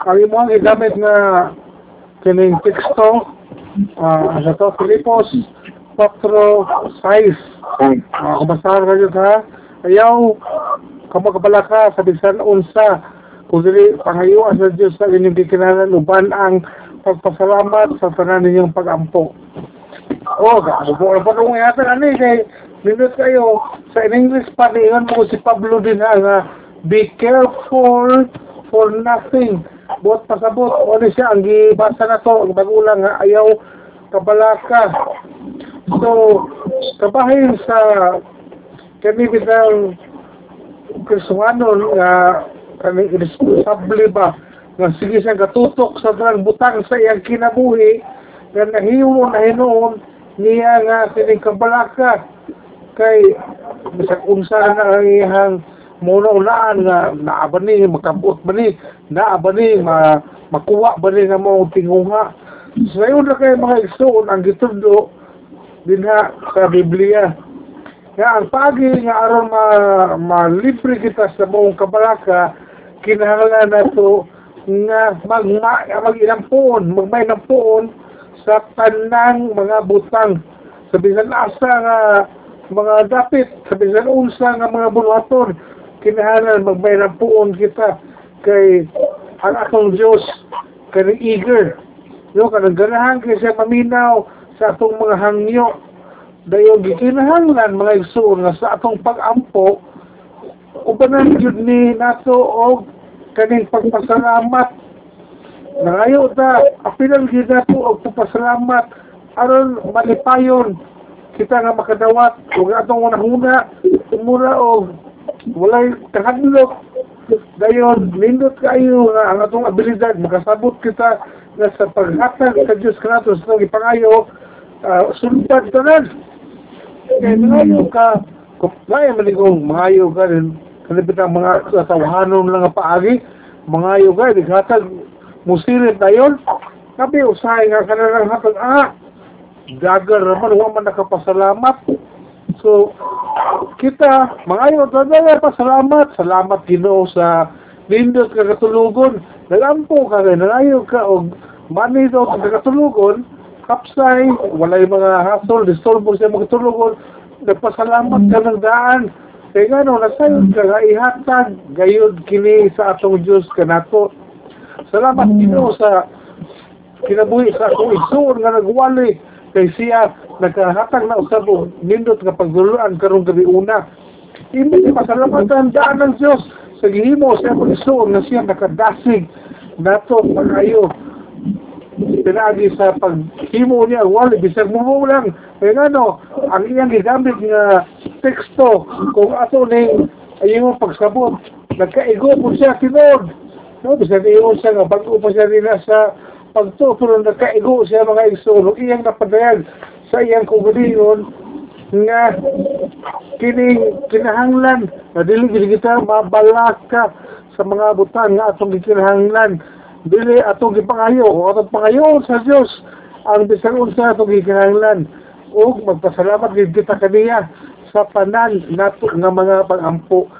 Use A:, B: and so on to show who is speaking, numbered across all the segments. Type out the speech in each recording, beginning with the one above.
A: Kami mo ang igamit nga kining teksto. Ah sa to? Filipos 4.6 uh, kumasahan ka dyan ha? Ayaw kamagabala ka sa bisan unsa kung dili pangayuan sa Diyos sa inyong kikinalan uban ang pagpasalamat sa tanan ninyong pagampo. Oh kamubo na pa kung yata ani kay minut kayo. Sa in English pa niingan mo si Pablo din ha? Nga be careful for nothing buot pasabot. O ni siya ang gibasa na to ang magulang nga ayaw kabalaka. So kabahin sa kami bitang Kristuhanon nga kami irresponsable ba? Nga sige siya katutok sa talang butang sa iyang kinabuhi nga nahiwo na hinoon niya nga sining kabalaka. Kay bisag unsa na ang iyang muna ulaan nga naa ba ni makabot ba ni naa ma, makuha ba ni nga mo tingunga. So yun na kayo mga igsoon ang gitundo dinha sa Biblia. Nga ang pagi nga aron ma malibre kita sa mong kabalaka kinahanglan nato nga mag ma, mag ilang puon magmay ng puon sa tanang mga butang. Sa bisan asa nga mga dapit sa bisan unsa nga mga bunuhaton kinahanglan magbay ng puon kita kay ang atong Diyos kanang eager. Yo kanang ganahan kay siya maminaw sa atong mga hangyo. Dayo gikinahanglan mga igsoon nga sa atong pag-ampo ubanan jud ni nato og kaning pagpasalamat. Nangayo ta apilan gyud nato og pagpasalamat. Aron malipayon kita nga makadawat. Ug atong unahuna mura og walay kahadlok. Dayon nindot kayo nga ang atong abilidad. Makasabot kita nga sa paghatag sa Diyos kanato sa itong ipangayo. Uh, sunod tanan kaya nangayo ka. Kung kaya maligong mangayo ka rin. Kalipit ang mga tawahanon lang paagi. Mangayo ka di hatag musirit na yun. Kapi usahay nga ka na lang hatag. Ah dagar naman huwag man nakapasalamat so kita mangayo talaga pasalamat. Salamat Ginoo sa nindot ka katulugon. Nagampo ka kay nangayo ka og mani daw ka katulugon. Kapsay walay mga hasol disturbo sa mga katulugon. Nagpasalamat ka ng daan. Kay ngano nasayod ka nga ihatag gayud kini sa atong Dios kanato salamat Ginoo sa kinabuhi sa akong igsuon nga nagwali kay siya nagkahatag na usab og nindot nga pagduluan karong gabi una. Hindi pasalamatan daan ng Dios sa gihimo sa pagsuon nga siya nakadasig. Nato pagayo pinagi sa paghimo niya wali bisag mo lang. Kaya ngano ang iyang gigamit nga teksto kung ato ning ayong pagsabot nagkaigo po siya tinod no bisag iyon siya nga bago pa siya rin sa pagtutulong nagkaigo siya mga igsulong iyang napadayag sa iyang kugulingon nga kining kinahanglan. Na dili kita mabalaka sa mga butang nga atong gikinahanglan dili atong gipangayo o atong pangayo sa Dios ang bisag unsa atong gikinahanglan ug magpasalamat gid kita kaniya sa tanan nato nga mga pagampo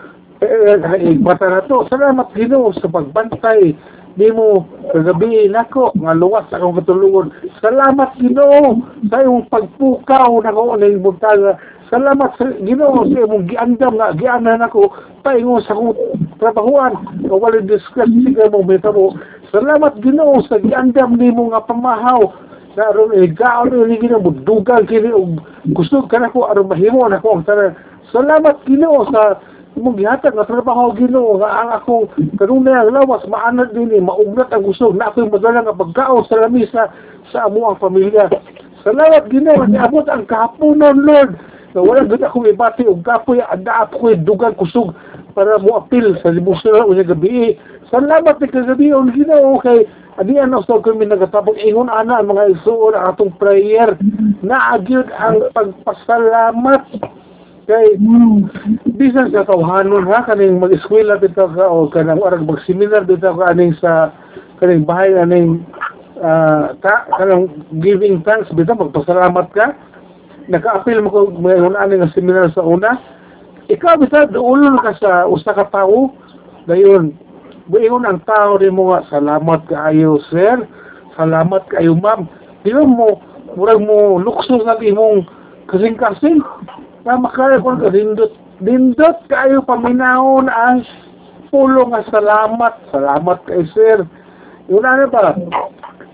A: eh, eh, mata nato salamat Ginoo sa pagbantay nimo kagabi nako nga luwas akong katulungon salamat Ginoo sa imong pagpukaw nako ning buntaga salamat sa Ginoo sa imong giandam nga gianan nako paingon sa akong trabahuan nga wala discuss sa imong metabo salamat Ginoo sa giandam nimo nga pamahaw. Na aron igaon ni Ginoo dugang kini gusto ka nako aron mahimo nako ang tanan. Salamat Ginoo sa mong gihatag nga trabaho Ginoo. Nga ang akong kanunay ang lawas maanad din eh, maugnat ang gusto. Na ako'y madala nga pagkaon sa lamisa sa amo ang pamilya. Salamat Ginoo. Ni abot ang kahaponon Lord. Na wala gud ako ibati. Og kapoy anda ako dugang kusog para mo apil sa libusan unya gabi. Salamat ni kagabi on Ginoo. Kay Ani ano sa kami nagatabog ingon ana ang mga isuon ang atong prayer. Na agyud ang pagpasalamat kay bisan sa tawhanon ha? Kaning mag-eskwela bitaw ka o kanang arag mag-seminar bitaw ka aning sa kaning bahay aning uh, ta kanang giving thanks bitaw magpasalamat ka. Naka-apil mo ko mayroon aning seminar sa una. Ikaw bitaw ulol ka sa usa ka tawo dayon buingon ang tao ni mo nga, salamat kaayo sir, salamat kaayo ma'am. Di mo, murag mo lukso sa imong kasing-kasing. Na makaya ko ka, dindot, dindot kaayo paminahon ang pulo nga salamat. Salamat kay sir. Yun na ba?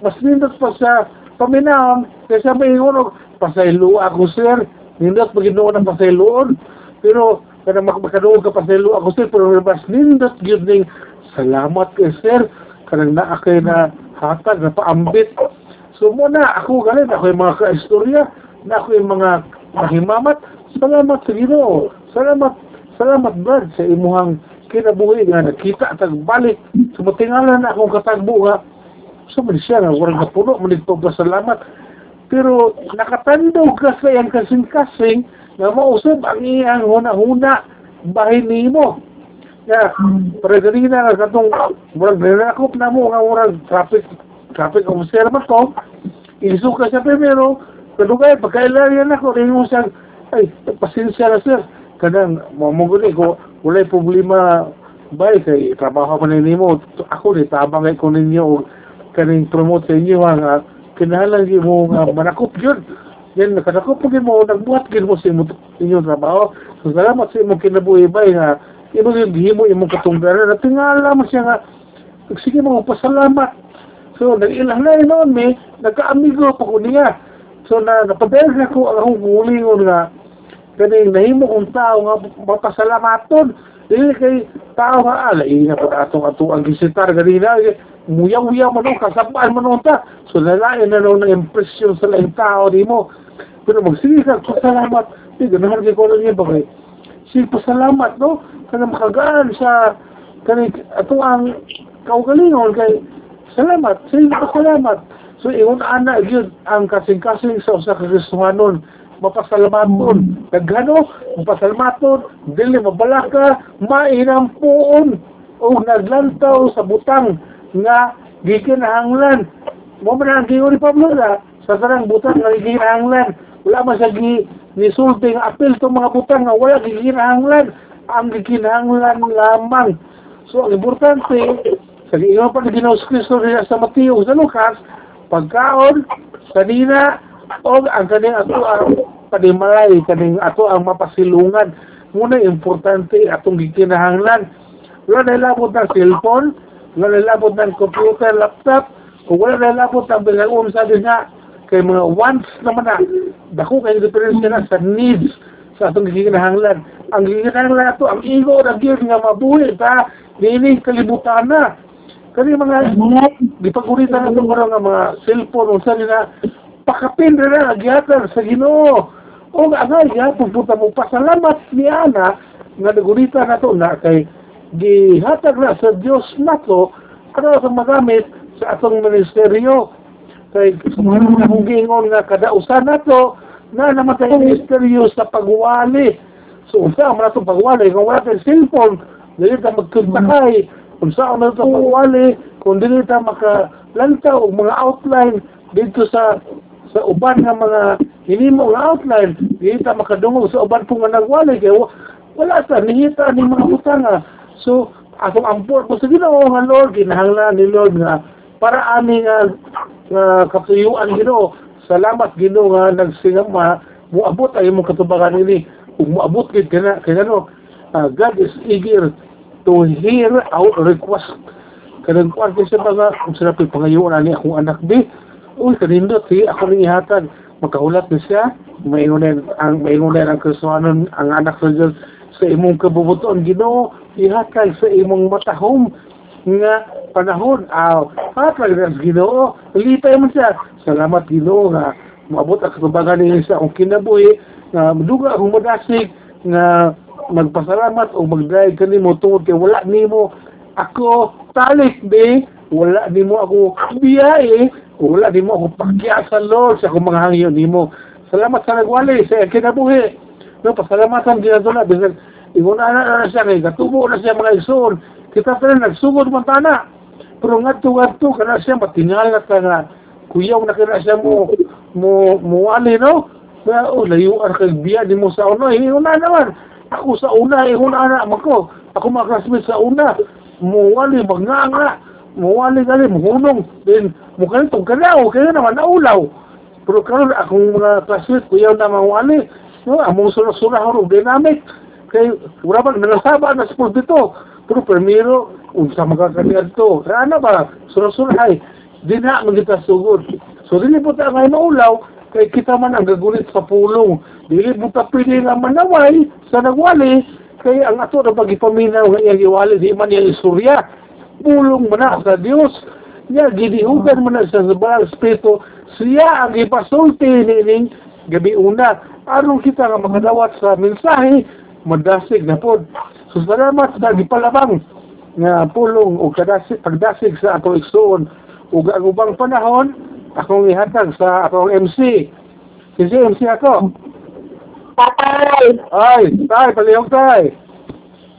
A: Mas dindot pa sa paminahon, kaysa maingon pasaylo ako sir. Nindot paginoon ang pasayloon. Pero kada makakaroon ka pasaylo ako sir, pero mas nindot gyud ning salamat kay sir. Kanang naa kay na hatag na paambit. So muna ako galing ako yung mga kaistorya, na ako yung mga mahimamat. Salamat sa Ginoo. Salamat salamat Brad sa imuhang kinabuhi nga nakita tagbalik. Sumatingalan na akong katagbo nga so, siya nga warang kapuno manigto pa salamat. Pero nakatandog ka sa iyang kasing-kasing na mausap ang iyang huna-huna bahin nimo. Ya, para ganina nga katong murag nilakop na mo nga murag traffic traffic officer man to. Isu ka siya primero, kadugay pagkailangan ako rin mo siya ay pasensya na sir. Kanang mamuguli ko walay problema. Bay kay trabaho man nimo ako ni tabang kay ko ninyo kaning promote sa inyo nga kinahanglan gyud mo nga manakop gyud yan nakanakop gyud mo nagbuhat gyud mo sa imong inyong trabaho. So salamat sa imong kinabuhi bay nga imo gyud gihimo imong katunggaran na tingala mo siya nga sige mo pasalamat. So nagilang na noon me nagkaamigo pa ko niya. So na napadayag ako ang akong gulingon nga kaning nahimo kong tao nga mapasalamaton. Dili kay tao nga alay na po atong ato ang gisitar ganina muyaw-uyaw man o kasabaan man ta. So lalain na lang ng impresyon sa laing tao di mo. Pero magsige ka pasalamat. Di ganahan kay ko lang yun bagay sige pasalamat no? Kana makagaan sa kani ato ang kaugalingon kay salamat sige pasalamat. So ingon ana gyud ang kasing-kasing sa usa ka Kristohanon mapasalamaton naghano mapasalamaton dili mabalaka mainampuon o naglantaw sa butang nga gikinahanglan. Mo man ang giingon ni Pablo na sa sarang butang nga gikinahanglan. Wala man sa gi nisulti nga apel tong mga butang nga wala gikinahanglan. Ang gikinahanglan lamang. So ang importante sa giingon pa ni Ginoong Kristo sa Mateo sa Lucas pagkaon kanina o ang kaning ato ang panimalay kaning ato ang mapasilungan. Muna importante atong gikinahanglan. Wala na labot ng cellphone wala na labot ng computer laptop kung wala na labot ng bilang sa nga kay mga wants naman na. Dako kay diferensya na sa needs sa atong gikinahanglan. Ang gikinahanglan ato ang ego na gyud nga mabuhi ta dili kalibutan na. Kani mga gipaguritan nato karon nga mga cellphone unsa nila pakapin na na agyatan sa Ginoo. O nga nga gyapon puta mo pasalamat ni ana nga nagurita na to na kay gihatag na sa Dios nato ano sa magamit sa atong ministeryo. Kay sumano na kung giingon nga kada usa nato na namatay ministeryo sa pagwali. So unsa man nato pagwali kung wala tayong cellphone dili ta magkontakay kung saan na ito pagwali kung dili ta makalantaw og mga outline dito sa sa uban nga mga hinimo nga outline dili ta makadungog sa uban po nga nagwali kay wala ta nihita ni mga butanga so atong ampor po sa Ginoo nga Lord. Kinahanglan ni Lord nga para ani nga nga katuyuan Ginoo. Salamat Ginoo nga nagsingama muabot ay imong katubagan ini. Ug muabot gid kana kay ano uh, God is eager to hear our request. Kanang kuan sa mga kung sila pangayoon ani akong anak di uy kanindot si ako ning ihatag makahulat na siya. Maingunan ang maingunan ang Kristohanon ang anak sa Diyos sa imong kabubuton. Ginoo ihatag sa imong matahom nga panahon. Aw hatag na Ginoo. Lipay man siya. Salamat Ginoo nga maabot ang katubagan niya sa akong kinabuhi nga duga akong madasig nga magpasalamat o mag-drive kanimo tungod kay wala nimo ako talik be wala nimo ako biyahe wala nimo ako pakya sa Lord sa akong mga hangyo nimo salamat sa nagwali sa kinabuhi. No pasalamatan na bisan ingon ana na siya kay gatubo na siya mga igsoon kita pa rin nagsugod man tana pero ngadto ngadto kana siya matingal na ka nga kuyaw na kina siya mo mo muwali no? Na oh layuan kay biya nimo sa uno ingon na naman. Ako sa una ingon ana man ko ako mga classmates sa una. Muwali manganga muwali gali muhunong din mukhang itong kalaw kaya naman naulaw. Pero karon akong mga classmate kuyaw na mawali no among sura-sura horo dynamic kay wala ba nangasaba na sa dito? Pero primero unsa magkakalian to? Ano ba? Sura-sura ay di na magita sugod so dili po tayo ngayon maulaw kay kita man ang gagulit sa pulong. Dili mo ta pwede nga manaway sa nagwali kay ang ato na pagipaminaw nga iyang iwali di man iyang istorya pulong man na sa Dios niya gidihugan man na sa Zabal Espiritu. Siya ang ipasulti nining gabi una. Aron kita nga makadawat sa mensahe? Madasig na pod so salamat sa gipalabang nga pulong o kadasig pagdasig sa atong igsoon ug ang ubang panahon akong ihatag sa akong MC kasi MC ako?
B: Tatay,
A: ay tay palihog tay